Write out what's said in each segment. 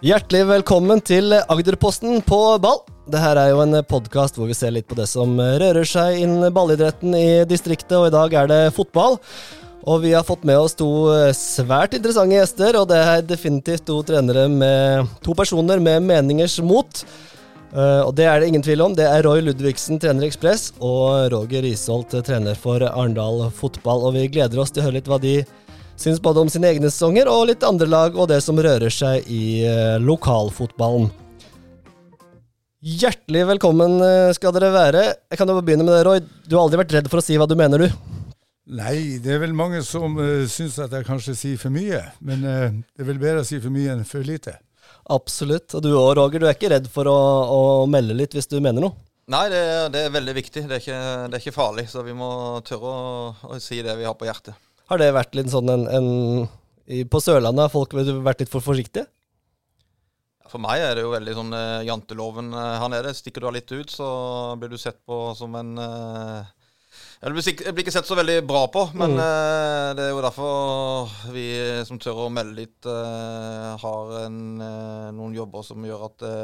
Hjertelig velkommen til Agderposten på ball. Dette er jo en podkast hvor vi ser litt på det som rører seg innen ballidretten i distriktet, og i dag er det fotball. Og vi har fått med oss to svært interessante gjester, og det er definitivt to trenere med to personer med meningers mot. Uh, og det er det ingen tvil om. Det er Roy Ludvigsen, trener i Ekspress, og Roger Isholt, trener for Arendal fotball. Og vi gleder oss til å høre litt hva de syns både om sine egne sesonger og litt andre lag, og det som rører seg i uh, lokalfotballen. Hjertelig velkommen uh, skal dere være. Jeg kan jo begynne med det, Roy. Du har aldri vært redd for å si hva du mener, du? Nei, det er vel mange som uh, syns at jeg kanskje sier for mye. Men uh, det er vel bedre å si for mye enn for lite. Absolutt. Og du òg, Roger. Du er ikke redd for å, å, melde litt hvis du mener noe? Nei, det, det er veldig viktig. Det er, ikke, det er, ikke, farlig. Så vi må tørre å, å, si det vi har på hjertet. Har det vært litt sånn en, en På Sørlandet har folk vært litt for forsiktige? For meg er det jo veldig sånn uh, janteloven uh, her nede. Stikker du av litt ut, så blir du sett på som en uh, jeg blir ikke sett så veldig bra på, men mm. uh, det er jo derfor vi som tør å melde litt, uh, har en, uh, noen jobber som gjør at det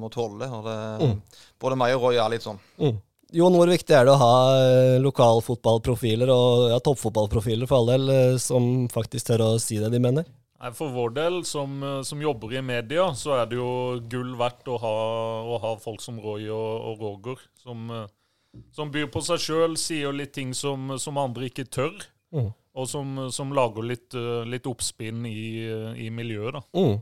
må tåle det. Og det, mm. Både meg og Roy er litt sånn. Mm. Jon, hvor viktig er det å ha lokalfotballprofiler og ja, toppfotballprofiler for all del, som faktisk tør å si det de mener? For vår del, som, som, jobber i media, så er det jo gull verdt å ha, å ha folk som Roy og, og Roger, som som byr på seg sjøl, sier litt ting som, som andre ikke tør. Mm. Og som, som, lager litt, litt oppspinn i, i miljøet. da. Mm.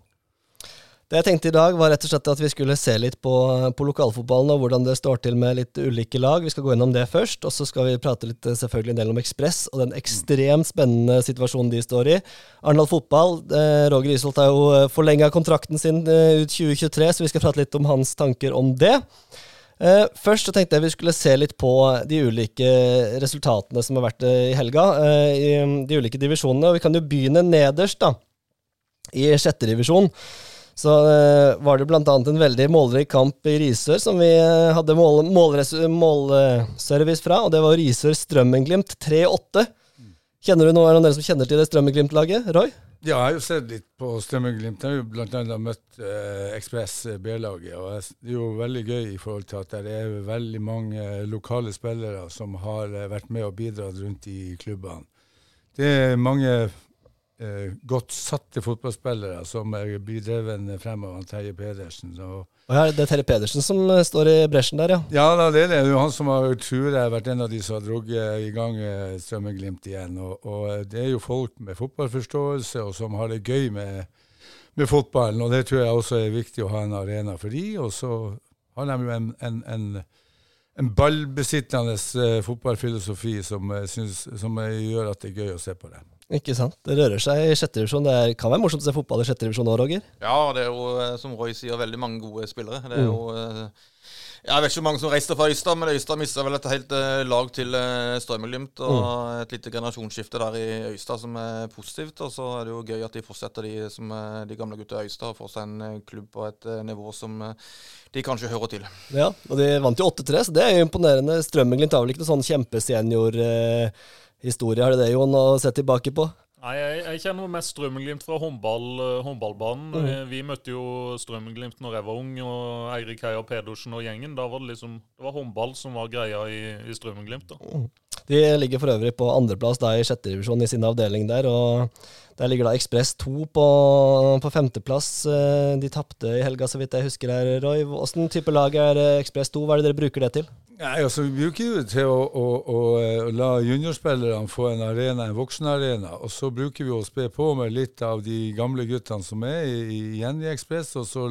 Det jeg tenkte i dag, var rett og slett at vi skulle se litt på, på, lokalfotballen og hvordan det står til med litt ulike lag. Vi skal gå gjennom det først, og så skal vi prate litt eh, selvfølgelig en del om Ekspress og den ekstremt spennende situasjonen de står i. Arendal fotball, eh, Roger Isholt har jo eh, forlenga kontrakten sin ut 2023, så vi skal prate litt om hans tanker om det. Eh, først så tenkte jeg vi skulle se litt på de ulike resultatene som har vært uh, i helga. I de ulike divisjonene. Og vi kan jo begynne nederst, da. I sjette divisjon. Så var det bl.a. en veldig målrik kamp i Risør som vi hadde målservice mål, mål, fra. Og det var Risør Strømmenglimt 3-8. Kjenner du noen av dere som kjenner til det Strømmenglimt-laget? Roy? Ja, jeg har jo sett litt på Strømmenglimt. Jeg har jo bl.a. møtt eh, Ekspress eh, B-laget. og Det er jo veldig gøy i forhold til at det er veldig mange lokale spillere som har eh, vært med og bidratt rundt i klubbene. Det er mange eh, godt satte fotballspillere som blir drevet frem av Terje Pedersen. og og her, Det er Terje Pedersen som eh, står i bresjen der, ja? Ja, da, det er det. Er han som har tror jeg, vært en av de som har dratt i gang eh, Strømmeglimt igjen. Og, og, eh, det er jo folk med fotballforståelse og som har det gøy med, med, fotballen. Og det tror jeg også er viktig å ha en arena for de. Og så har de jo en, en, en en ballbesittende uh, fotballfilosofi som, uh, synes, som uh, gjør at det er gøy å se på det. Ikke sant. Det rører seg i sjette divisjon. Det er, kan være morsomt å se fotball i sjette divisjon nå, Roger? Ja, det er jo, eh, som Roy sier, veldig mange gode spillere. Det er mm. jo eh, jeg vet ikke hvor mange som reiste fra Øystad, men Øystad mista vel et helt uh, lag til uh, Strømmeglimt. Og mm. et lite generasjonsskifte der i Øystad som er positivt. Og så er det jo gøy at de fortsetter, de, som, uh, de gamle gutta i Øystad, og får seg en klubb på et nivå som de kanskje hører til. Ja, og de vant jo 8-3, så det er jo imponerende. Strømmeglimt har vel ikke noen sånn kjempesenior historie, har det det, Jon, å se tilbake på? Nei, jeg, jeg kjenner mest Strømmenglimt fra håndball, uh, håndballbanen. Mm. Vi, vi, møtte jo Strømmenglimt når jeg var ung, og Eirik Heia Pedersen og gjengen. Da var det liksom Det var håndball som var greia i, i Strømmenglimt. da. Mm. De ligger for øvrig på andreplass i sjette divisjon i sin avdeling der. og Der ligger da Ekspress 2 på, på femteplass. Eh, de tapte i helga, så vidt jeg husker her, Roy. Åssen type lag er Ekspress 2? Hva er det dere bruker det til? Nei, altså Vi bruker det til å, å, å, å la juniorspillerne få en arena, en voksenarena. Og så bruker vi å spe på med litt av de gamle guttene som er igjen i Ekspress. Og så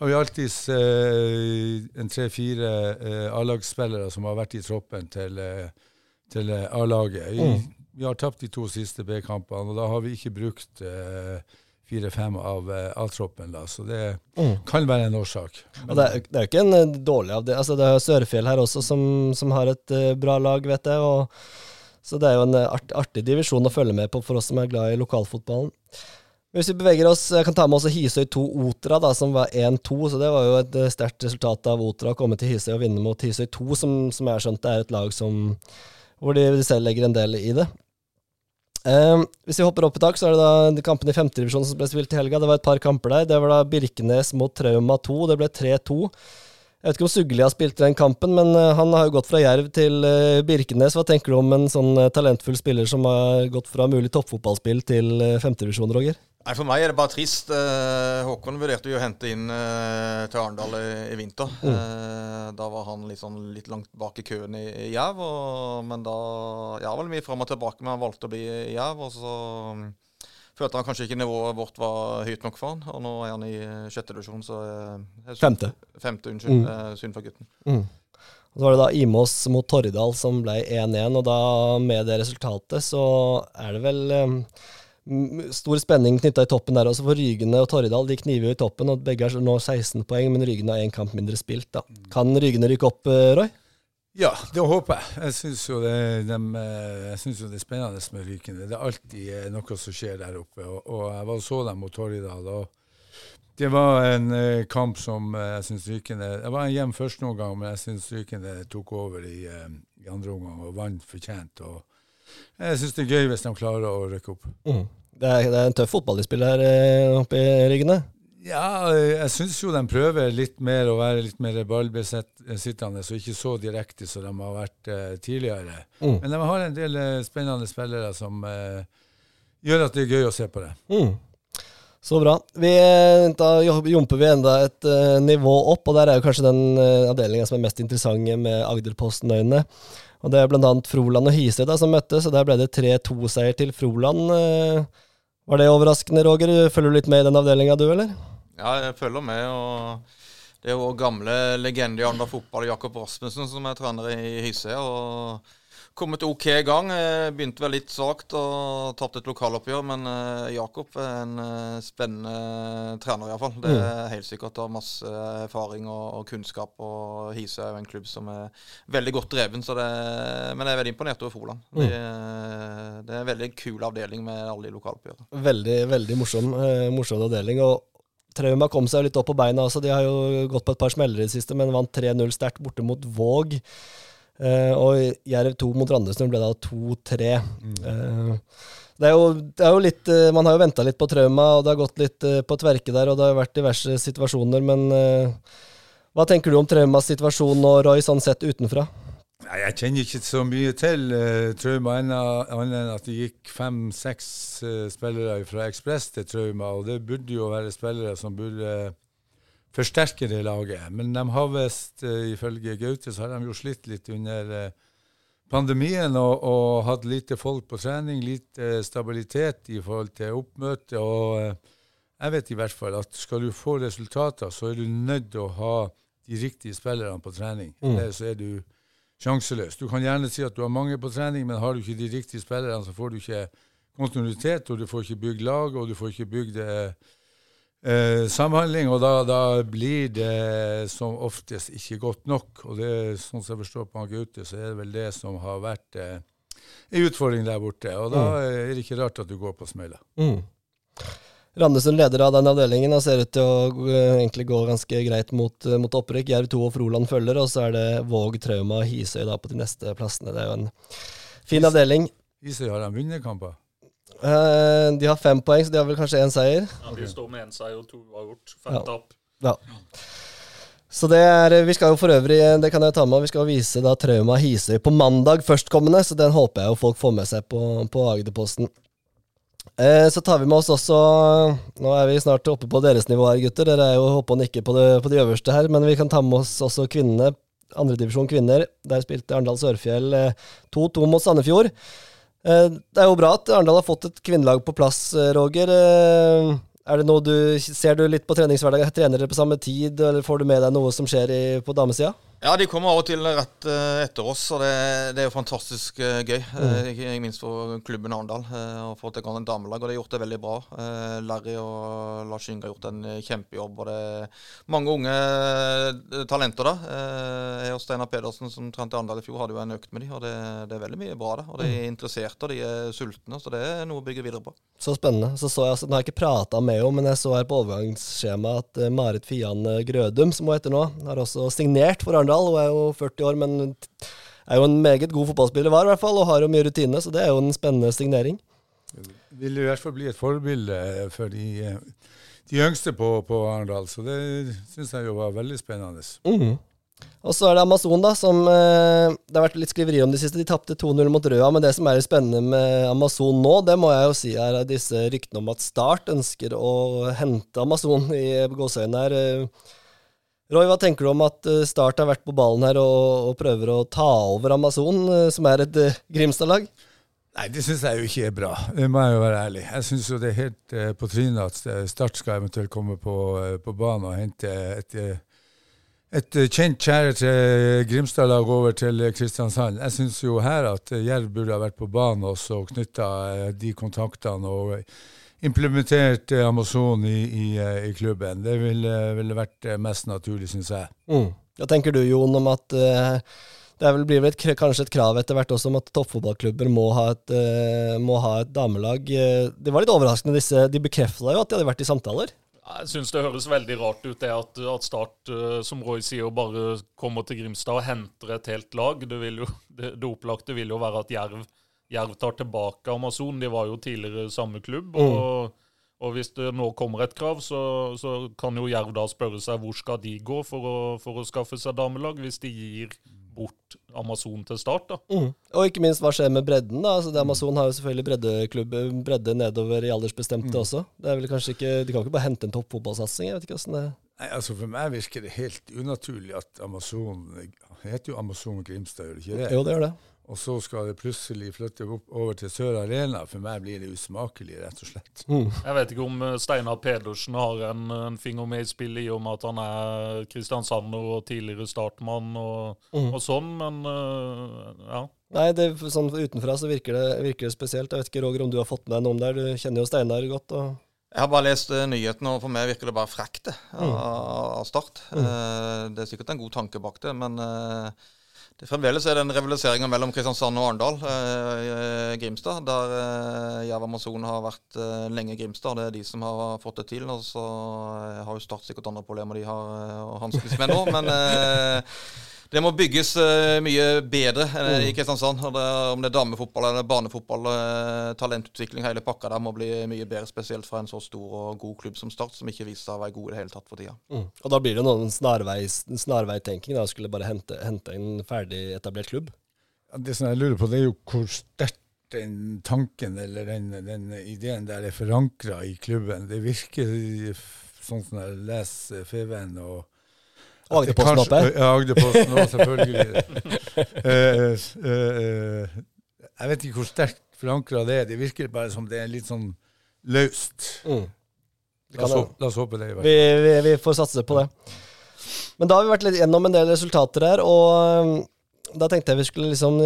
har vi alltid eh, en tre-fire eh, A-lagsspillere som har vært i troppen til, eh, til eh, A-laget. Mm. Vi har tapt de to siste B-kampene, og da har vi ikke brukt eh, fire-fem av uh, A-troppen. Så det mm. kan være en årsak. Og det, er, det er jo ikke en uh, dårlig av det. Altså, det er Sørfjell her også som, som har et uh, bra lag, vet jeg. Og, så det er jo en art, artig divisjon å følge med på for oss som er glad i lokalfotballen. Hvis vi beveger oss, Jeg kan ta med også Hisøy 2 Otra, da, som var 1-2. så Det var jo et sterkt resultat av Otra å komme til Hisøy og vinne mot Hisøy 2, som, som jeg har skjønt er et lag som, hvor de selv legger en del i det. Eh, hvis vi hopper opp i tak, så er det da kampen i femtedivisjon som ble spilt i helga. Det var et par kamper der. Det var da Birkenes mot Trauma 2. Det ble 3-2. Jeg vet ikke om Sugli har spilt den kampen, men eh, han har jo gått fra Jerv til uh, Birkenes. Hva tenker du om en sånn uh, talentfull spiller som har gått fra mulig toppfotballspill til femtedivisjon, Roger? Nei, For meg er det bare trist. Eh, Håkon vurderte jo å hente inn eh, til Arendal i, vinter. Mm. Eh, da var han litt, sånn, litt langt bak i køen i, i Jerv. og- Men da Ja, vel mye fram og tilbake, men han valgte å bli i Jerv. Og så følte han kanskje ikke nivået vårt var høyt nok for han. Og nå er han i sjette divisjon, så eh, synd- Femte. Femte, unnskyld. Mm. eh, Synd for gutten. Mm. Og Så var det da Imås mot Torridal som ble 1-1, og da med det resultatet så er det vel um, stor spenning knytta i toppen der også, for Rygene og Torridal de kniver jo i toppen, og begge er nå 16 poeng, men Rygene har én kamp mindre spilt. da. Kan Rygene rykke opp, Roy? Ja, det håper jeg. Jeg syns jo, dem, eh, jeg jo det er spennende med Rykene. Det er alltid eh, noe som skjer der oppe. Og, og jeg var og så dem mot Torridal. og Det var en eh, kamp som jeg syns Rykene Det var en først første omgang, men jeg syns Rykene tok over i, i andre omgang og vant fortjent. og Jeg syns det er gøy hvis de klarer å rykke opp. Mm. Det, er, det er en tøff fotball de spiller her oppe i Rygene. Ja, jeg syns jo de prøver litt mer å være litt mer ballbesittende, og ikke så direkte som de har vært eh, tidligere. Mm. Men de har en del eh, spennende spillere som eh, gjør at det er gøy å se på det. Mm. Så bra. Vi, eh, da jumper vi enda et uh, nivå opp, og der er jo kanskje den uh, avdelinga som er mest interessant med Agderposten-øynene. Og Det er bl.a. Froland og Hisøy som møttes, og der ble det 3-2-seier til Froland. Eh, var det overraskende, Roger? Følger du litt med i den avdelinga, du, eller? Ja, jeg følger med. og Det er jo gamle legende i andre fotball, Jakob Rasmussen, som er trener i Hysøya. og Kommet OK i gang. Eh, Begynte vel litt svakt og tapte et lokaloppgjør, men eh, Jakob er en eh, spennende trener iallfall. Det er helt sikkert har masse erfaring og, og kunnskap. og Hise er jo en klubb som er veldig godt dreven, så det, men jeg er veldig imponert over Froland. Det, det er en veldig kul avdeling med alle de lokaloppgjørene. Veldig veldig morsom, morsom avdeling. og Trauma kom seg litt opp på beina. altså De har jo gått på et par smeller i det siste, men vant 3-0 sterkt borte mot Våg. Eh, og Jerv 2 mot Randesund ble da 2-3. Eh, det er, jo, det er jo litt uh, Man har jo venta litt på Trauma, og det har gått litt eh, på tverke der, og det har vært diverse situasjoner, men hva tenker du om Traumas situasjon nå, Roy, sånn sett utenfra? Nei, Jeg kjenner ikke så mye til uh, Trauma, annet enn at det gikk fem-seks spillere fra Ekspress til Trauma, og det burde jo være spillere som burde forsterke det laget. Men de har visst, eh, ifølge Gaute, så har de jo slitt litt under eh, pandemien og, og hatt lite folk på trening, lite stabilitet i forhold til oppmøte. og eh, jeg vet i hvert fall at skal du få resultater, så er du nødt til å ha de riktige spillerne på trening. Ellers så er du sjanseløs. Du kan gjerne si at du har mange på trening, men har du ikke de riktige spillerne, så får du ikke kontinuitet, og du får ikke bygd lag, og du får ikke bygd eh, eh, samhandling. Og da, da blir det som oftest ikke godt nok. Og det, sånn som jeg forstår på han Gaute, så er det vel det som har vært eh, en utfordring der borte. Og da er det ikke rart at du går på smella. Mm. Randesund leder av den avdelingen og ser ut til å eh, egentlig gå ganske greit mot, eh, mot opprykk. Jerv 2 og Froland følger, og så er det Våg, Trauma og Hisøy da på de neste plassene. Det er jo en fin avdeling. Hisøy har de vunnet kamper. Eh, de har fem poeng, så de har vel kanskje én seier. Ja, de står med én seier og to uavgjort. Fem Ja. tap. Ja. Så det er Vi skal jo for øvrig, det kan jeg ta med, vi skal vise da Trauma Hisøy på mandag førstkommende, så den håper jeg jo folk får med seg på, på Agderposten. Eh, så tar vi med oss også Nå er vi snart oppe på deres nivå her, gutter. Dere er jo oppe og nikker på, det, på de øverste her, men vi kan ta med oss også kvinnene. Andredivisjon kvinner. Der spilte Arendal Sørfjell eh, 2-2 mot Sandefjord. Eh, det er jo bra at Arendal har fått et kvinnelag på plass, eh, Roger. Eh, er det noe du, Ser du litt på treningshverdagen? Trener dere på samme tid, eller får du med deg noe som skjer i, på damesida? Ja, de kommer av og til rett eh, etter oss, og det, det er jo fantastisk eh, gøy. Eh, ikke minst for klubben Arendal. Å få til gang en damelag, og de har gjort det veldig bra. Eh, Larry og Lars Inge har gjort en eh, kjempejobb, og det er mange unge eh, talenter da. Eh, jeg og Steinar Pedersen som trente Arendal i fjor, hadde jo en økt med de, og det, det er veldig mye bra der. Og de er interesserte, og de er sultne, så det er noe å bygge videre på. Så spennende. Så så jeg, altså, nå har jeg ikke prata med henne, men jeg så her på overgangsskjemaet at eh, Marit Fian eh, Grødum, som hun heter nå, har også signert for Arendal. Hun er jo 40 år, men er jo en meget god fotballspiller, var i hvert fall, og har jo mye rutine, så det er jo en spennende signering. Vil i hvert fall bli et forbilde for de, eh, de yngste på, på Arendal, så det syns jeg jo var veldig spennende. Mm. Og så er det Amazon, da, som eh, det har vært litt skriverier om de siste. De tapte 2-0 mot Røa, men det som er spennende med Amazon nå, det må jeg jo si er disse ryktene om at Start ønsker å hente Amazon i gåseøynene her. Roy, hva tenker du om at eh, Start har vært på ballen her og, og prøver å ta over Amazon, eh, som er et eh, Grimstad-lag? Nei, det syns jeg jo ikke er bra. Det må jeg jo være ærlig. Jeg syns jo det er helt på trynet at Start skal eventuelt komme på, på banen og hente et, et kjent kjære til Grimstad-lag over til Kristiansand. Jeg syns jo her at Jerv burde ha vært på banen også og knytta de kontaktene og implementert eh, Amazon i, i, eh, i klubben. Det ville, ville vært eh, mest naturlig, syns jeg. Mm. Hva tenker du, Jon, om at uh, det er vel, blir vel et, kanskje et krav etter hvert også om at toppfotballklubber må ha et, uh, må ha et damelag? Det var litt overraskende, disse. De bekrefta jo at de hadde vært i samtaler. Jeg syns det høres veldig rart ut det at, at Start, som Roy sier, bare kommer til Grimstad og henter et helt lag. Det, vil jo, det, det opplagte vil jo være at Jerv, Jerv tar tilbake Amazon. De var jo tidligere samme klubb. og... Og hvis det nå kommer et krav, så, så kan jo Jerv da spørre seg hvor skal de gå for å, for å skaffe seg damelag, hvis de gir bort Amazon til start. da. Og ikke minst, hva skjer med bredden? da? Altså, det Amazon har jo selvfølgelig breddeklubb, bredde nedover i aldersbestemte også. Det er vel kanskje ikke, De kan ikke bare hente en toppfotballsatsing? Jeg vet ikke hvordan det Nei, altså For meg virker det helt unaturlig at Amazon det heter jo Amazon Grimstad, gjør det ikke det? Jo, det gjør det. Og så skal det plutselig flytte opp over til Sør Arena. For meg blir det usmakelig, rett og slett. Jeg vet ikke om eh, Steinar Pedersen har en, en finger med i spillet i og med at han er kristiansander og tidligere startmann og, og sånn, men eh, ja. Nei, det, sånn utenfra så virker det, virker det spesielt. Jeg vet ikke, Roger, om du har fått med deg noe om det? Du kjenner jo Steinar godt. og... Jeg har bare lest uh, nyheten, og for meg virker det bare frekt det, av, av Start. Eh, det er sikkert en god tanke bak det, men eh, det fremdeles er den rivaliseringa mellom Kristiansand og Arendal, eh, Grimstad, der eh, Jerv Amazon har vært eh, lenge Grimstad. Det er de som har fått det til. Og så eh, har jo Start sikkert andre problemer de har eh, å hanskes med nå. Men eh, det må bygges eh, mye bedre eh, i Kristiansand. Og det, om det er damefotball eller barnefotball, eh, talentutvikling, hele pakka der må bli mye bedre. Spesielt fra en så stor og god klubb som Start, som ikke viser seg å være god i det hele tatt for tida. Og da blir det noen snarveis, snarveitenking. da, Skulle bare hente, hente en ferdig etablert klubb. Ja, Det som jeg lurer på, det er jo hvor sterkt den tanken eller den, den ideen der er forankra i klubben. Det virker sånn som jeg leser Feven og Agderposten oppe. Ja, Agderposten òg, selvfølgelig. Eh, eh, eh, jeg vet ikke hvor sterkt forankra det er. Det virker bare som det er litt sånn løst. Mm. La oss, håpe, la oss håpe det. Vi, vi, vi får satse på det. Men da har vi vært litt gjennom en del resultater her, og da tenkte jeg vi skulle liksom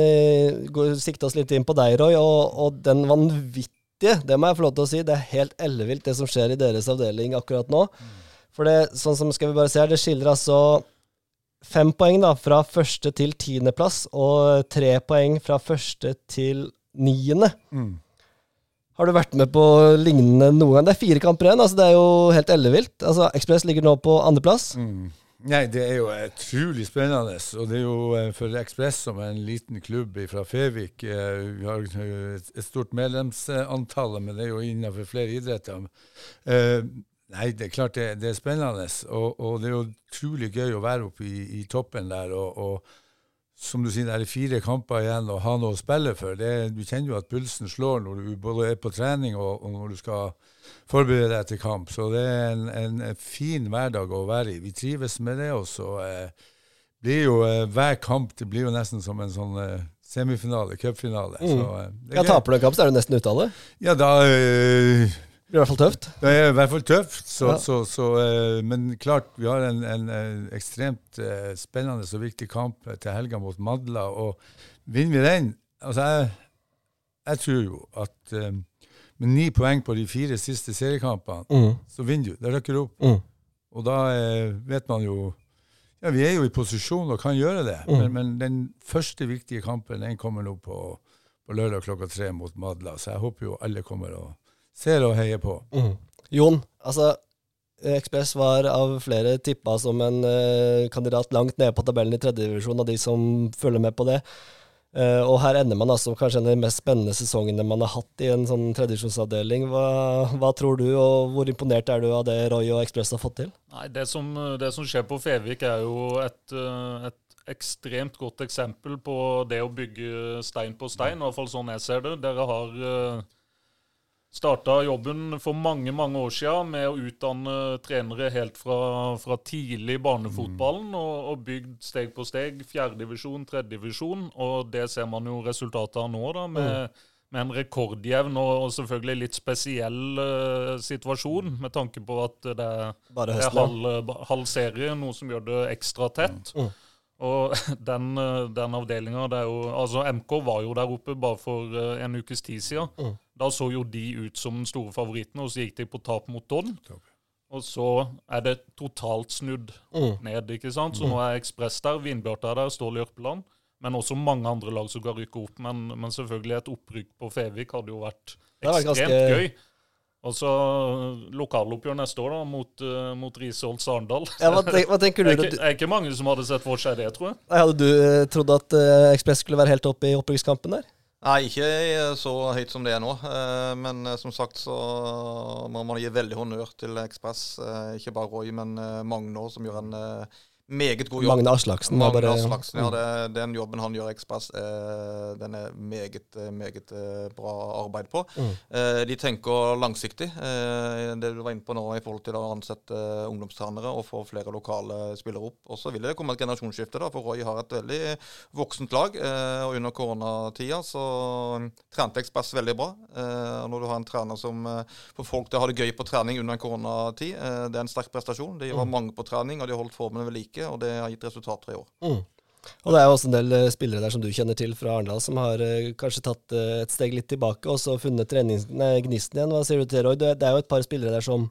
sikte oss litt inn på deg, Roy, og, og den vanvittige, det må jeg få lov til å si, det er helt ellevilt det som skjer i deres avdeling akkurat nå. For det, sånn som skal vi bare se her, det skiller altså fem poeng da, fra første til tiendeplass, og tre poeng fra første til niende. Mm. Har du vært med på lignende noen gang? Det er fire kamper igjen, altså det er jo helt ellevilt. Altså, Ekspress ligger nå på andreplass. Mm. Nei, det er jo utrolig spennende. Og det er jo eh, for Ekspress, som er en liten klubb fra Fevik eh, Vi har eh, et et stort medlemsantall, men det er jo innenfor flere idretter. Nei, det er klart det, det er spennende. Og, og det er jo utrolig gøy å være oppe i, i toppen der. Og, og som du sier, det er fire kamper igjen å ha noe å spille for. Det, du kjenner jo at pulsen slår når du både er på trening og, og når du skal forberede deg til kamp. Så det er en, en, fin hverdag å være i. Vi trives med det. Og så eh, blir jo eh, hver kamp det blir jo nesten som en sånn eh, semifinale, cupfinale. Så eh, Ja, er. Taper du en kamp, så er du nesten ute av det. Ja, da eh, blir i hvert fall tøft. det er i hvert fall tøft, så, Ja. så, så, eh, men klart vi har en, en, ekstremt eh, spennende og viktig kamp til helga mot Madla. og Vinner vi den altså Jeg, jeg tror jo at eh, med ni poeng på de fire siste seriekampene, Mm. så vinner du. Det rykker opp. Mm. Og da eh, vet man jo Ja, vi er jo i posisjon og kan gjøre det, Mm. men, men den første viktige kampen den kommer nå på, på lørdag klokka tre mot Madla, så jeg håper jo alle kommer og ser og heier på. Mm. Jon, altså Ekspress var av flere tippa som en uh, kandidat langt nede på tabellen i tredjedivisjon, av de som følger med på det. Uh, og her ender man altså kanskje de mest spennende sesongene man har hatt i en sånn tredisjonsavdeling. Hva, hva, tror du, og hvor imponert er du av det Roy og Ekspress har fått til? Nei, det som, det som, skjer på Fevik, er jo et, et, ekstremt godt eksempel på det å bygge stein på stein. I hvert fall sånn jeg ser det. Dere har uh, starta jobben for mange mange år siden med å utdanne trenere helt fra, fra tidlig barnefotballen, mm. og, og, bygd steg på steg. Fjerdedivisjon, tredjedivisjon. Og det ser man jo resultatet av nå, da, med, mm. med en rekordjevn og, og, selvfølgelig litt spesiell uh, situasjon, med tanke på at det det er halv, halv, serie, noe som gjør det ekstra tett. Mm. Og den, den avdelinga Altså, MK var jo der oppe bare for en ukes tid siden. Da så jo de ut som den store favoritten, og så gikk de på tap mot Don. Og så er det totalt snudd mm. ned. ikke sant? Så mm. nå er Ekspress der, Vindbjart er der, Stål Jørpeland. Men også mange andre lag som kan rykke opp. Men, men selvfølgelig et opprykk på Fevik hadde jo vært ekstremt ganske... gøy. Og så lokaloppgjør neste år da, mot, uh, mot Risholt Sarendal. Ja, hva, tenk, hva, tenker du? Det er, ikke, er ikke mange som hadde sett for seg det, tror jeg. Hadde du uh, trodd at uh, Ekspress skulle være helt oppe i opprykkskampen der? Nei, ikke så høyt som det er nå. Eh, men eh, som sagt så må man gi veldig honnør til Ekspress. Eh, ikke bare Roy, men Magne som gjør en meget god jobb. Magne Aslaksen. Magne bare, Aslaksen, ja. Det, den jobben han gjør i Ekspress, eh, den er meget, meget eh, bra arbeid på. Mm. Eh, de tenker langsiktig. Eh, det du var inne på nå i forhold til å ansette eh, ungdomstrenere og få flere lokale spillere opp. Og så vil det komme et generasjonsskifte, da, for Roy har et veldig voksent lag. Eh, og under koronatida så trente Ekspress veldig bra. når du har en trener som får folk til å ha det gøy på trening under en koronatid, det er en sterk prestasjon. De var mm. mange på trening, og de holdt formen ved like ikke, og det har gitt resultater i år. Mm. Og Det er jo også en del eh, spillere der som du kjenner til fra Arendal, som har uh, kanskje tatt uh, et steg litt tilbake og så funnet gnisten igjen. Hva sier du til Roy? Det er jo et par spillere der som,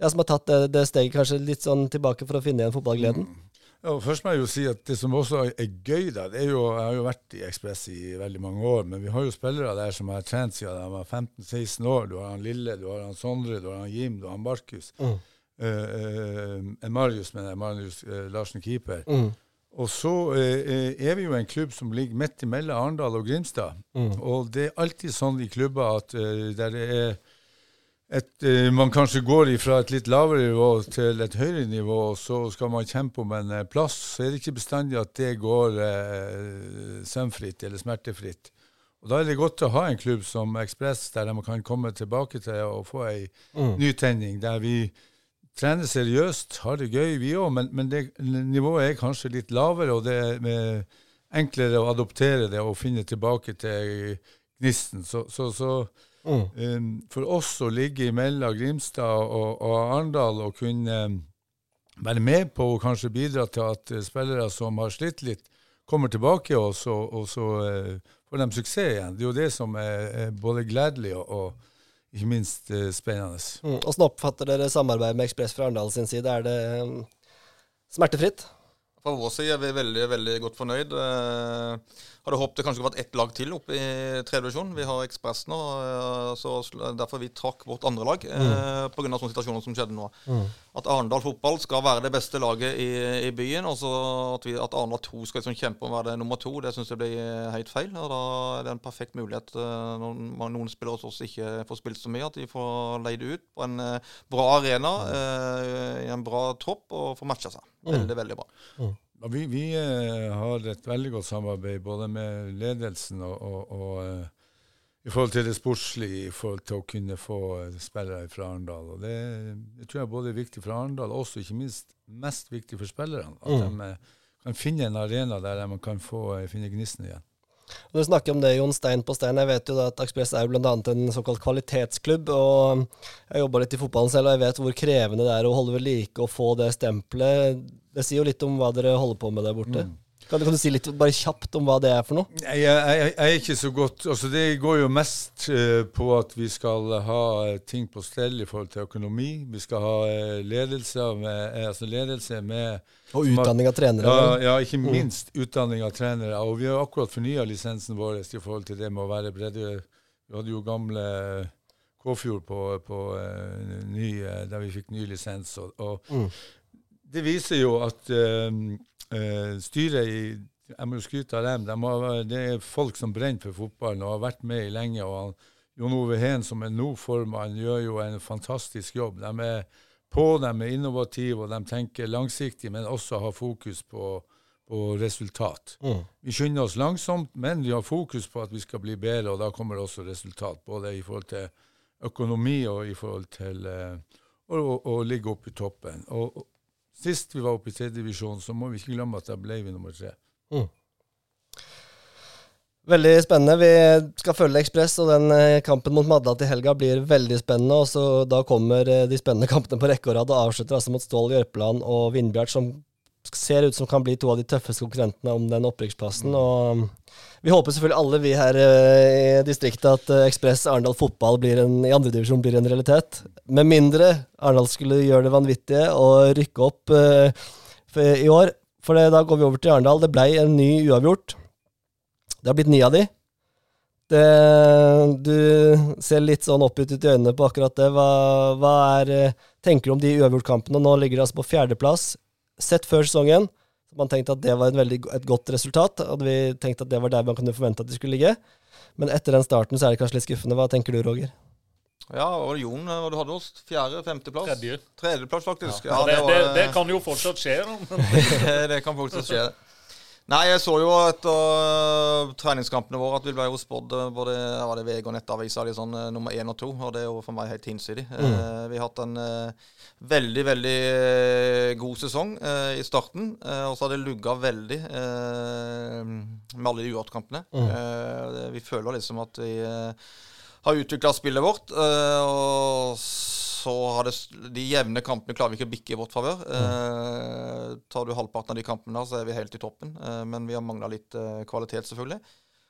ja, som har tatt det, det, steget kanskje litt sånn tilbake for å finne igjen fotballgleden? Mm. Ja, først må jeg jo si at Det som også er gøy der, det er jo, Jeg har jo vært i Ekspress i veldig mange år, men vi har jo spillere der som har trent siden de var 15-16 år. Du har han Lille, du har han Sondre, du har han Jim, du har han Markus. Mm uh, Marius, mener jeg, Marius uh, Larsen keeper. Mm. Og så er vi jo en klubb som ligger midt imellom Arendal og Grimstad. Mm. Og det er alltid sånn i klubber at der det er et, man kanskje går fra et litt lavere nivå til et høyere nivå, og så skal man kjempe om en plass, så er det ikke bestandig at det går eh, sømfritt eller smertefritt. Og Da er det godt å ha en klubb som Ekspress, der man kan komme tilbake til og få ei mm. nytenning, der vi trener seriøst, har det gøy, vi òg, men, men det, nivået er kanskje litt lavere, og det er enklere å adoptere det og finne tilbake til gnisten. Så, så, så mm. um, for oss å ligge mellom Grimstad og, og Arendal og kunne um, være med på og kanskje bidra til at uh, spillere som har slitt litt, kommer tilbake, og så, og så uh, får de suksess igjen. Det er jo det som er, er både gledelig og, og ikke minst uh, spennende. Mm. oppfatter dere samarbeidet med Ekspress fra Arendal sin side? Er det um, smertefritt? Fra vår side er vi veldig veldig godt fornøyd. Uh, hadde håpet det kanskje vært ett lag til oppe i tredje divisjon. Vi har Ekspress nå, eh, så derfor vi trakk vårt andre lag mm. eh, pga. sånne situasjoner som skjedde nå. Mm. At Arendal fotball skal være det beste laget i, i byen. og så at, vi, at Arendal 2 skal liksom kjempe om å være det nummer to, det syns jeg blir helt feil. og Da er det en perfekt mulighet eh, når noen spillere hos oss ikke får spilt så mye, at de får leid ut på en eh, bra arena, eh, i en bra tropp, og får matcha seg. Mm. Veldig, veldig bra. Mm. Vi, vi uh, har et veldig godt samarbeid både med ledelsen og, og, og uh, i forhold til det sportslige, i forhold til å kunne få uh, spillere fra Arendal. Og det, det, tror jeg både er viktig for Arendal, og også ikke minst mest viktig for spillerne. At mm. de kan finne en arena der de kan få, finne gnisten igjen. Du snakker om det, Jon, stein på stein. Jeg vet jo at Akspress er bl.a. en såkalt kvalitetsklubb. og Jeg jobba litt i fotballen selv, og jeg vet hvor krevende det er å holde ved like og få det stempelet. Det sier jo litt om hva dere holder på med der borte. Mm. Kan, kan, du si litt bare kjapt om hva det er for noe? Jeg, jeg, jeg er ikke så godt altså Det går jo mest uh, på at vi skal ha uh, ting på stell i forhold til økonomi. Vi skal ha uh, ledelse, med, altså ledelse med Og utdanning av trenere? Ja, ja ikke mm. minst mm. utdanning av trenere. Og vi har akkurat fornya lisensen vår i forhold til det med å være bredde. Vi hadde jo gamle Kåfjord på, på ny, der vi fikk ny lisens. og, og mm det viser jo at uh, styret i jeg må jo skryte av dem. De har, det er folk som brenner for fotballen og har vært med i lenge. og han, Jon Ove Heen, som er nå-formann, gjør jo en fantastisk jobb. De er på, de er innovative, og de tenker langsiktig, men også har fokus på, på resultat. Mm. Vi skynder oss langsomt, men vi har fokus på at vi skal bli bedre, og da kommer det også resultat. Både i forhold til økonomi og i forhold til uh, å, å, å, ligge oppe i toppen. Og Sist vi var oppe i tredjedivisjon, så må vi ikke glemme at da ble vi nummer tre. Mm. Veldig spennende. Vi skal følge Ekspress, og den eh, kampen mot Madla til helga blir veldig spennende. og så Da kommer eh, de spennende kampene på rekke og rad, og avslutter altså mot Stål Jørpeland og Vindbjart, som ser ut som kan bli to av de tøffeste konkurrentene om den opprykksplassen. og Vi håper selvfølgelig alle vi her eh, i distriktet at Ekspress Arendal fotball blir en, i andredivisjon blir en realitet. Med mindre Arendal skulle gjøre det vanvittige og rykke opp uh, i år. For det, da går vi over til Arendal. Det blei en ny uavgjort. Det har blitt ni av de. Det, du ser litt sånn oppgitt ut i øynene på akkurat det. Hva, hva er, tenker du om de uavgjortkampene? Nå ligger de altså på fjerdeplass. Sett før sesongen. Man tenkte at det var veldig, et godt resultat. Hadde vi tenkt at det var der man kunne forvente at de skulle ligge. Men etter den starten så er det kanskje litt skuffende. Hva tenker du, Roger? Ja, og Jon, hva du hadde oss? Fjerde? Femteplass? Tredje. Tredjeplass, faktisk. Ja, ja det, det, det, kan jo fortsatt skje. det kan fortsatt skje. Nei, jeg så jo etter uh, treningskampene våre at vi ble jo spådd uh, både var det VG og Nettavisa sånn, uh, nummer én og to. Og det er jo for meg helt hinsidig. Mm. Uh, vi har hatt en uh, veldig, veldig god sesong i starten. og så har det lugga veldig med alle de uartkampene. Mm. vi føler liksom at vi har utvikla spillet vårt. og så har det de jevne kampene klarer vi ikke å bikke i vårt favør. Eh, tar du halvparten av de kampene, så er vi helt i toppen. Eh, men vi har mangla litt eh, kvalitet, selvfølgelig.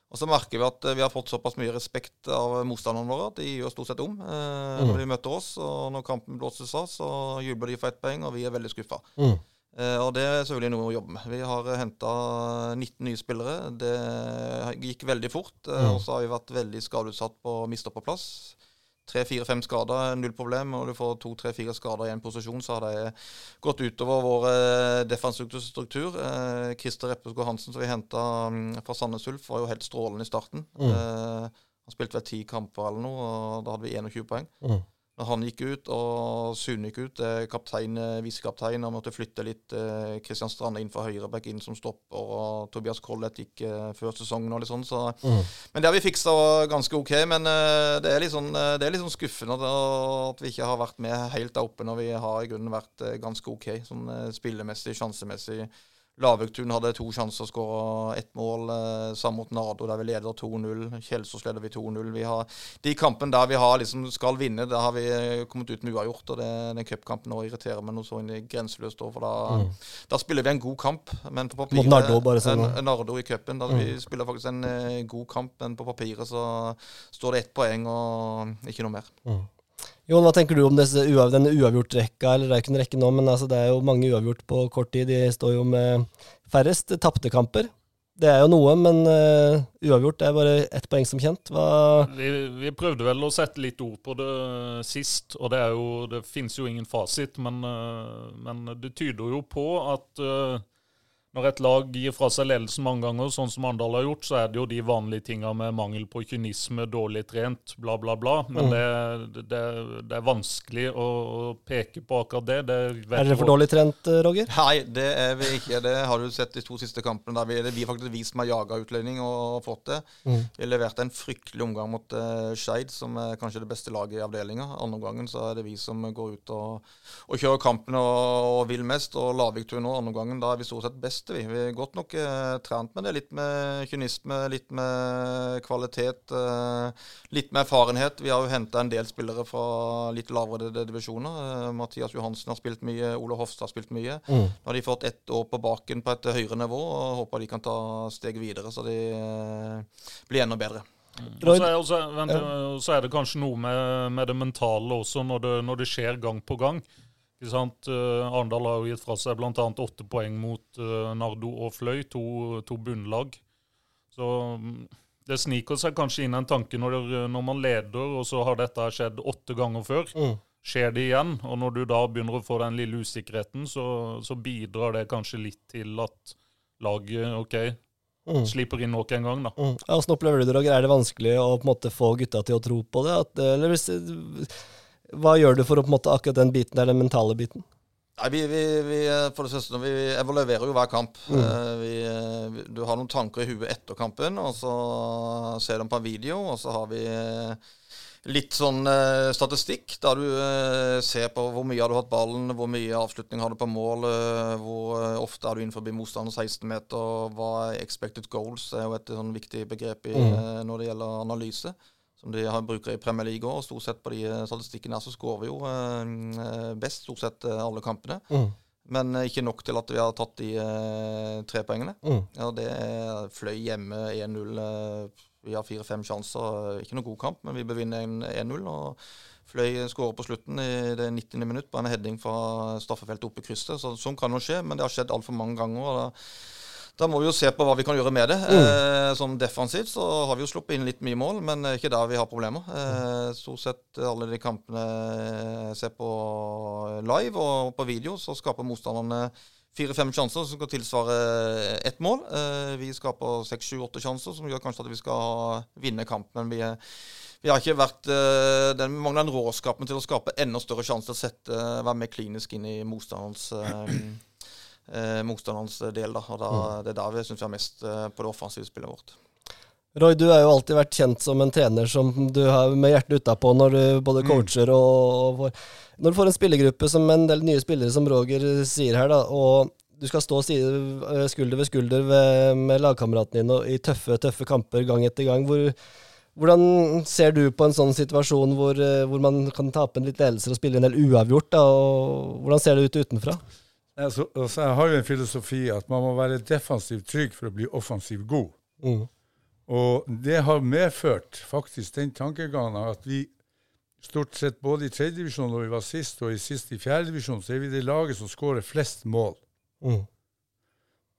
Og så merker vi at eh, vi har fått såpass mye respekt av motstanderne våre at de gjør stort sett om eh, når de møter oss. Og når kampen blåses av, så jubler de for ett poeng, og vi er veldig skuffa. Mm. Eh, og det er selvfølgelig noe å jobbe med. Vi har henta 19 nye spillere. Det gikk veldig fort. Mm. Og så har vi vært veldig skadeutsatt på å miste på plass tre, fire, fem skader, null problem. Og du får to, tre, fire skader i en posisjon, så har det gått utover vår eh, defensive struktur. Eh, Christer Reppesgaard Hansen, som vi henta mm, fra Sandnes Ulf, var jo helt strålende i starten. Mm. Eh, han spilte vel ti kamper eller noe, og da hadde vi 21 poeng. Mm. Når han gikk ut, og Sune gikk ut, kaptein, visekaptein, og måtte flytte litt Kristian Strande inn for høyreback inn som stopper, og Tobias Collett gikk før sesongen og litt sånn. Så. Mm. Men det har vi fiksa ganske OK. Men det er litt sånn, det er litt sånn skuffende at vi ikke har vært med helt der oppe når vi har i grunnen vært ganske OK sånn spillemessig, sjansemessig. Lavøktun hadde to sjanser å skåre ett mål. Eh, sammen mot Nardo, der vi leder 2-0. Kjelsås leder vi 2-0. De kampene der vi har, liksom, skal vinne, der har vi kommet ut med uavgjort. og det, Den cupkampen irriterer meg noe så grenseløst. For da, mm. da, spiller vi en god kamp. Men på papiret, mot Nardo, bare sånn. En, Nardo i cupen. Mm. Vi spiller faktisk en uh, god kamp, men på papiret så står det ett poeng og ikke noe mer. Mm. Jon, hva tenker du om disse denne uavgjort-rekka? Eller det er ikke en rekke nå, men altså, det er jo mange uavgjort på kort tid. De står jo med færrest tapte kamper. Det er jo noe, men uh, uavgjort er bare ett poeng som kjent. Vi, vi, prøvde vel å sette litt ord på det sist, og det, jo, det finnes jo ingen fasit. Men, uh, men det tyder jo på at uh, når et lag gir fra seg ledelsen mange ganger, sånn som Arendal har gjort, så er det jo de vanlige tinga med mangel på kynisme, dårlig trent, bla, bla, bla. Men mm. det, det, det, er vanskelig å, å, peke på akkurat det. det er dere for dårlig trent, eh, Roger? Nei, det er vi ikke. Det har du sett de to siste kampene. der Vi, vi har vi som har jaga utlending og fått det. Mm. Vi leverte en fryktelig omgang mot uh, Skeid, som er kanskje det beste laget i avdelinga. Andre gangen så er det vi som går ut og, og kjører kampen og, og vil mest. Og Lavik tur nå, andre gangen, da er vi stort sett best beste, vi. Vi er godt nok eh, trent med det. Litt med kynisme, litt med kvalitet, eh, litt med erfarenhet. Vi har jo henta en del spillere fra litt lavere divisjoner. Eh, Mathias Johansen har spilt mye, Ole Hofstad har spilt mye. Mm. Nå har de fått ett år på baken på et høyere nivå, og håper de kan ta steg videre, så de eh, blir enda bedre. Mm. Og så er, vent, ja. er, det kanskje noe med, med det mentale også, når det, når det skjer gang på gang. Ikke sant? Uh, Arendal har jo gitt fra seg bl.a. åtte poeng mot uh, Nardo og Fløy, to, to bunnlag. Så um, det sniker seg kanskje inn en tanke når, det, når, man leder, og så har dette skjedd åtte ganger før. Mm. Skjer det igjen, og når du da begynner å få den lille usikkerheten, så, så bidrar det kanskje litt til at laget OK, Mm. slipper inn nok en gang, da. Mm. Ja, Åssen opplever du det? Er det vanskelig å på en måte få gutta til å tro på det? At, eller hvis, hva gjør du for å på en måte akkurat den biten der, den mentale biten? Nei, vi, vi, vi, for det første, vi evaluerer jo hver kamp. Mm. Eh, du har noen tanker i huet etter kampen, og så ser du dem på en video. Og så har vi eh, litt sånn eh, statistikk, der du eh, ser på hvor mye har du hatt ballen, hvor mye avslutning har du på mål, eh, hvor eh, ofte er du innenfor motstander 16 meter, hva er expected goals, er jo et sånn viktig begrep i, Mm. når det gjelder analyse. Som de har bruker i Premier League òg. Stort sett på de eh, statistikkene her så skårer vi jo eh, eh, best stort sett alle kampene. Mm. Men ikke nok til at vi har tatt de tre poengene. Mm. Ja, det fløy hjemme 1-0. eh, vi har fire-fem sjanser. Ikke noe god kamp, men vi bevinner en- 1-0. Og Fløy skårer på slutten i det 90. minutt på en heading fra straffefeltet oppe i krysset. Så Sånn kan jo skje, men det har skjedd altfor mange ganger. og da da må vi jo se på hva vi kan gjøre med det. Eh, som defensivt så har vi jo sluppet inn litt mye mål, men det er ikke der vi har problemer. Eh, stort sett alle de kampene jeg ser på live og på video, så skaper motstanderne fire-fem sjanser som skal tilsvare ett mål. Eh, vi skaper seks, sju, åtte sjanser som gjør kanskje at vi skal vinne kampen. Men vi, er- vi har ikke vært eh, den, mangler den råskapen til å skape enda større sjanse til å sette, være mer klinisk inn i motstanderens eh, eh, motstanderens del. Da. Og da, Det er der vi syns vi har mest eh, på det offensive spillet vårt. Roy, du har jo alltid vært kjent som en trener som du har med hjertet utapå når du både coacher og, og Når du får en spillergruppe som en del nye spillere, som Roger sier her, da, og du skal stå side, eh, skulder ved skulder ved, med lagkameratene dine i tøffe, tøffe kamper gang etter gang. Hvor, hvordan ser du på en sånn situasjon hvor, eh, hvor man kan tape en litt ledelse og spille en del uavgjort? Da, og Hvordan ser det ut utenfra? Altså, altså, jeg har jo en filosofi at man må være defensivt trygg for å bli offensivt god. Mm. Og det har medført faktisk den tankegangen at vi stort sett både i tredjedivisjon da vi var sist, og i sist i fjerdedivisjon, så er vi det laget som skårer flest mål. Mm.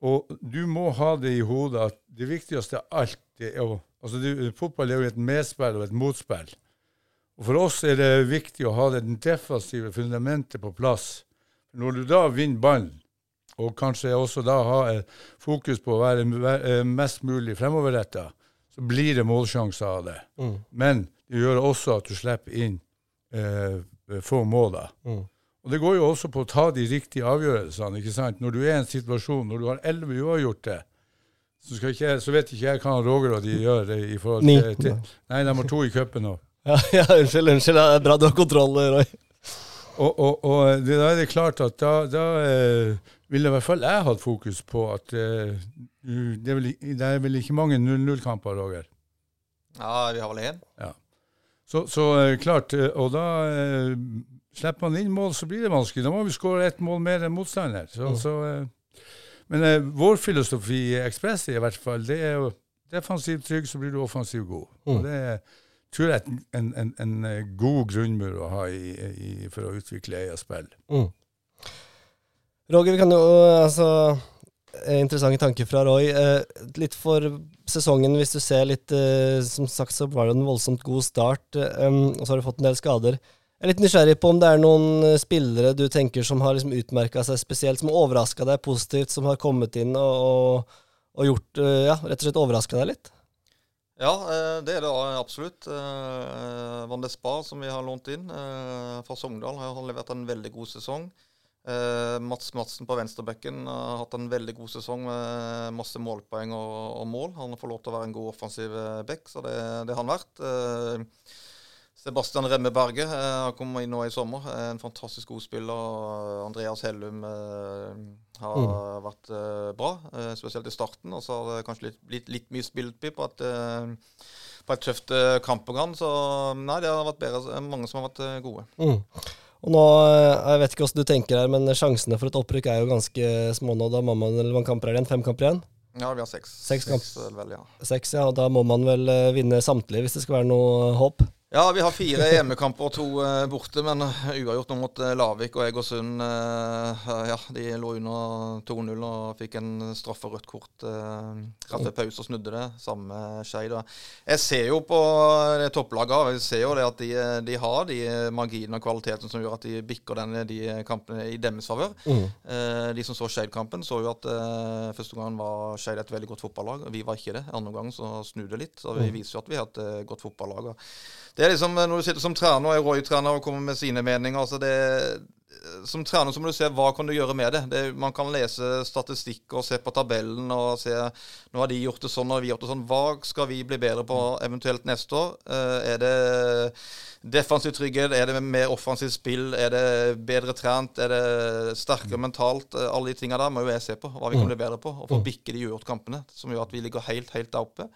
Og du må ha det i hodet at det viktigste av alt det er å altså det, Fotball er jo et medspill og et motspill. Og For oss er det viktig å ha det defensive fundamentet på plass. Når du da vinner ballen, og kanskje også da ha fokus på å være være mest mulig fremoverretta, så blir det målsjanser av det. Mm. Men det gjør også at du slipper inn eh, få mål. da. Mm. Og Det går jo også på å ta de riktige avgjørelsene. ikke sant? Når du er i en situasjon, når du har elleve uavgjorte, så, skal ikke, jeg- så vet ikke jeg hva Roger og de gjør. i forhold til, til Nei, de har to i cupen nå. Ja, ja, unnskyld, unnskyld. Det er bra du har kontroll, Roy. Og, og, og det, da er det klart at da, da eh, ville i hvert fall jeg hatt fokus på at eh, det, er vel, det er vel ikke mange 0-0-kamper, Roger. Ja, vi har vel én. Så, så eh, klart, eh, og da eh, slipper man inn mål, så blir det vanskelig. Da må vi skåre ett mål mer enn motstander. Så, så, eh, men vår filosofi i Ekspress i hvert fall, det er jo defensivt trygg, så blir du offensivt god. Og det er, tror jeg er en, en, en eh, god grunnmur å ha i, i, for å utvikle eget spill. Mm. Roger, vi kan jo altså eh, Interessante tanker fra Roy. Eh, litt for sesongen, hvis du ser litt eh, Som sagt så var det en voldsomt god start, eh, um, og så har du fått en del skader. Jeg er litt nysgjerrig på om det er noen eh, spillere du tenker som har liksom utmerka seg spesielt, som har overraska deg positivt, som har kommet inn og, og, og gjort Ja, rett og slett overraska deg litt? Ja, eh, det er det absolutt. Eh, Van de Spa, som vi har lånt inn eh, fra Sogndal, har levert en veldig god sesong. Eh, Mats Madsen på venstrebekken har hatt en veldig god sesong med masse målpoeng og, mål. Han får lov til å være en god offensiv bekk, så det har han vært. Eh, Sebastian Remme Berge eh, har kommet inn nå i sommer. Eh, En fantastisk god spiller. Andreas Hellum har har vært eh, bra, eh, spesielt i starten. Og så har det kanskje litt, blitt litt mye spilletid på, eh, på et tøft eh, kampprogram. Så nei, det har vært bedre, mange som har vært eh, gode. Mm. Og nå, eh, Jeg vet ikke hvordan du tenker her, men sjansene for et opprykk er jo ganske små nå. Da må man, eller man kamper er igjen? Fem kamper igjen? Ja, vi har seks. Seks eh, vel, ja. Seks, ja. Da må man vel eh, vinne samtlige hvis det skal være noe håp? Ja, vi har fire hjemmekamper og to uh, borte, men uavgjort nå mot uh, Lavik og Egersund. Ja, de lå under 2-0 og fikk en straffe rødt kort rett ved pause og snudde det. Samme Skeid. Jeg ser jo på det topplaget jeg ser jo det at de, de har de marginene og kvaliteten som gjør at de bikker denne, de kampene i deres favør. Mm. de som så Skeid-kampen, så jo at første gang var Skeid et veldig godt fotballag. Vi var ikke det. Andre gang så snudde det litt. Så vi mm. viser jo at vi har et godt fotballag. Det er liksom, Når du sitter som trener og er Roy-trener og kommer med sine meninger altså det, Som trener så må du se hva kan du gjøre med det. det. Man kan lese statistikk og se på tabellen og se Nå har de gjort det sånn og vi har gjort det sånn. Hva skal vi bli bedre på eventuelt neste år? Eh, er det defensiv trygghet? Er det mer offensivt spill? Er det bedre trent? Er det sterkere mentalt? Eh, alle de tingene der må jo jeg se på. Hva vi kan mm. bli bedre på. Og få mm. bikke de uavgjort kampene, som gjør at vi ligger helt, helt der oppe.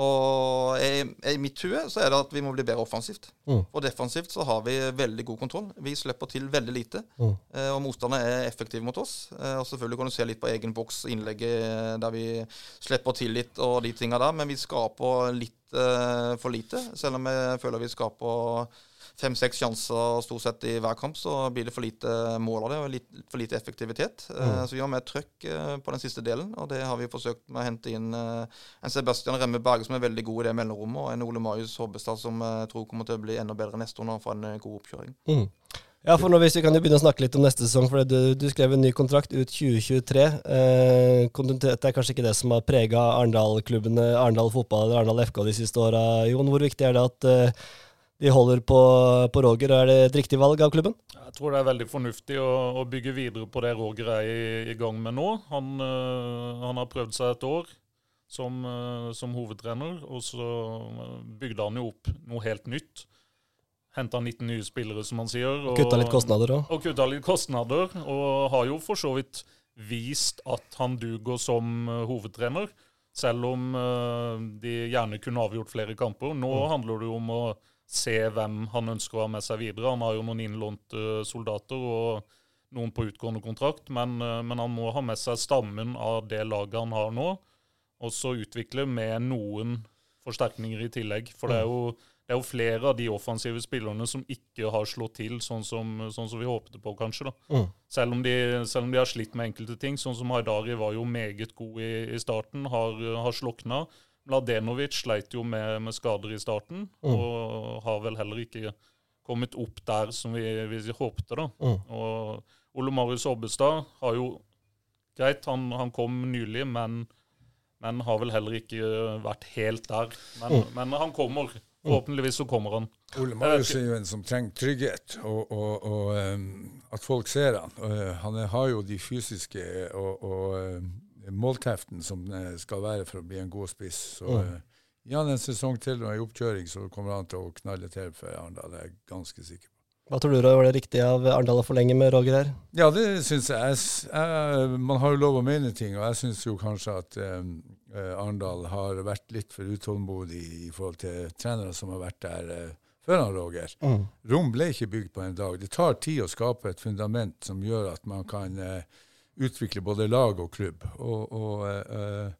Og i, i, mitt hue så er det at vi må bli bedre offensivt. Mm. Og defensivt så har vi veldig god kontroll. Vi slipper til veldig lite. Mm. Eh, og motstanderne er effektive mot oss. Eh, og selvfølgelig kan du se litt på egen boks, innlegget eh, der vi slipper til litt og de tinga der. Men vi skaper litt for lite, selv om jeg føler vi skaper fem-seks sjanser stort sett i hver kamp, så blir det for lite mål av det og litt, for lite effektivitet. Eh, mm. Så vi har mer trøkk eh, på den siste delen, og det har vi forsøkt med å hente inn eh, en Sebastian Remme Berge som er veldig god i det mellomrommet, og en Ole Marius Hobbestad som jeg tror kommer til å bli enda bedre neste år når han får en god oppkjøring. Mm. Ja, for nå, hvis Vi kan jo begynne å snakke litt om neste sesong. for Du, du skrev en ny kontrakt ut 2023. Eh, kontinuitet er kanskje ikke det som har prega Arendal-klubbene, Arendal fotball eller Arendal FK de siste åra. Jon, hvor viktig er det at eh, de holder på, på, Roger. Er det et riktig valg av klubben? Jeg tror det er veldig fornuftig å, å bygge videre på det Roger er i, i gang med nå. Han, øh, han, har prøvd seg et år som, øh, som, hovedtrener, og så bygde han jo opp noe helt nytt. Henta 19 nye spillere, som han sier. Og kutta litt kostnader òg. Og kutta litt kostnader, og har jo for så vidt vist at han duger som øh, hovedtrener. Selv om de gjerne kunne avgjort flere kamper. Nå mm. handler det jo om å se hvem han ønsker å ha med seg videre. Han har jo noen innlånte soldater og noen på utgående kontrakt, men, eh, men, han må ha med seg stammen av det laget han har nå, og så utvikle med noen forsterkninger i tillegg. For det er jo, det er jo flere av de offensive spillerne som ikke har slått til sånn som, sånn som vi håpet på, kanskje. da. Mm. Selv, om de, selv, om de, har slitt med enkelte ting. Sånn som Haidari var jo meget god i, i starten, har, har slokna. Mladenovic sleit jo med, med, skader i starten, mm. og har vel heller ikke kommet opp der som vi, vi håpte. da. Mm. Og Ole Marius Obbestad har jo Greit, han, han kom nylig, men, men, har vel heller ikke vært helt der. Men, mm. men han kommer. Forhåpentligvis så kommer han. Ole Marius er jo en som trenger trygghet, og, og, og um, at folk ser han. Uh, han har jo de fysiske og, og um, målteften som skal være for å bli en god spiss. Så mm. gir han en sesong til og en oppkjøring, så kommer han til å knalle til for Arendal. Det er jeg ganske sikker på. Hva tror du, da, Var det riktige av Arendal å forlenge med Roger her? Ja, det syns jeg. jeg. Man har jo lov å mene ting, og jeg syns jo kanskje at um, Arendal har vært litt for utålmodig i forhold til trenere som har vært der uh, før han Roger. Mm. Rom ble ikke bygd på en dag. Det tar tid å skape et fundament som gjør at man kan uh, utvikle både lag og klubb. Og, og uh,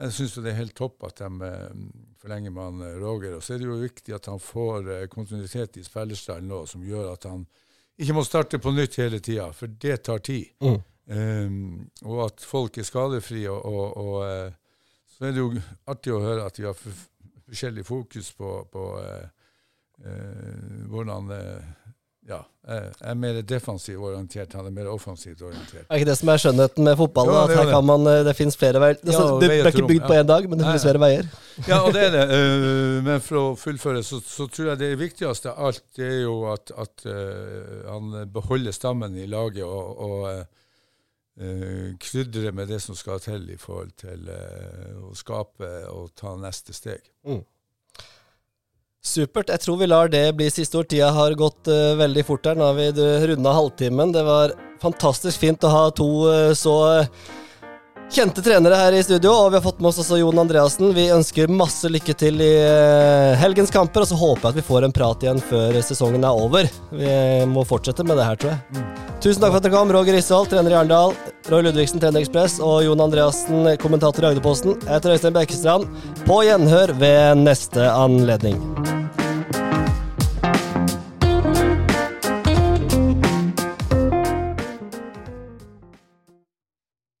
jeg syns det er helt topp at de uh, forlenger med han Roger. Og så er det jo viktig at han får uh, kontinuitet i spillerstallen nå, som gjør at han ikke må starte på nytt hele tida, for det tar tid. Mm. Um, og at folk er skadefrie. Og, og, og så er det jo artig å høre at vi har forskjellig fokus på, på hvordan ja, jeg er mer defensivt orientert, han er mer offensivt orientert. Er ikke det som er skjønnheten med fotball? Jo, det, at her kan man, eh, det finnes flere veier. Det, ja, det ble ikke bygd på én dag, men det finnes flere veier. Ja, og det er det. Uh, men for å fullføre, så, så, tror jeg det viktigste av alt det er jo at, at uh, han beholder stammen i laget og, og krydrer med det som skal til i forhold til å skape og ta neste steg. Mm. Supert. Jeg tror vi lar det bli siste ord. Tida har gått uh, veldig fort her. Nå har vi runda halvtimen. Det var fantastisk fint å ha to uh, så uh, kjente trenere her i studio, og vi har fått med oss også Jon Andreassen. Vi ønsker masse lykke til i helgens kamper, og så håper jeg at vi får en prat igjen før sesongen er over. Vi må fortsette med det her, tror jeg. Mm. Tusen takk for at dere kom, Roger Ishold, trener i Arendal, Roy Ludvigsen, trener Ekspress, og Jon Andreassen, kommentator i Agderposten. Jeg heter Øystein Bekkestrand. På gjenhør ved neste anledning.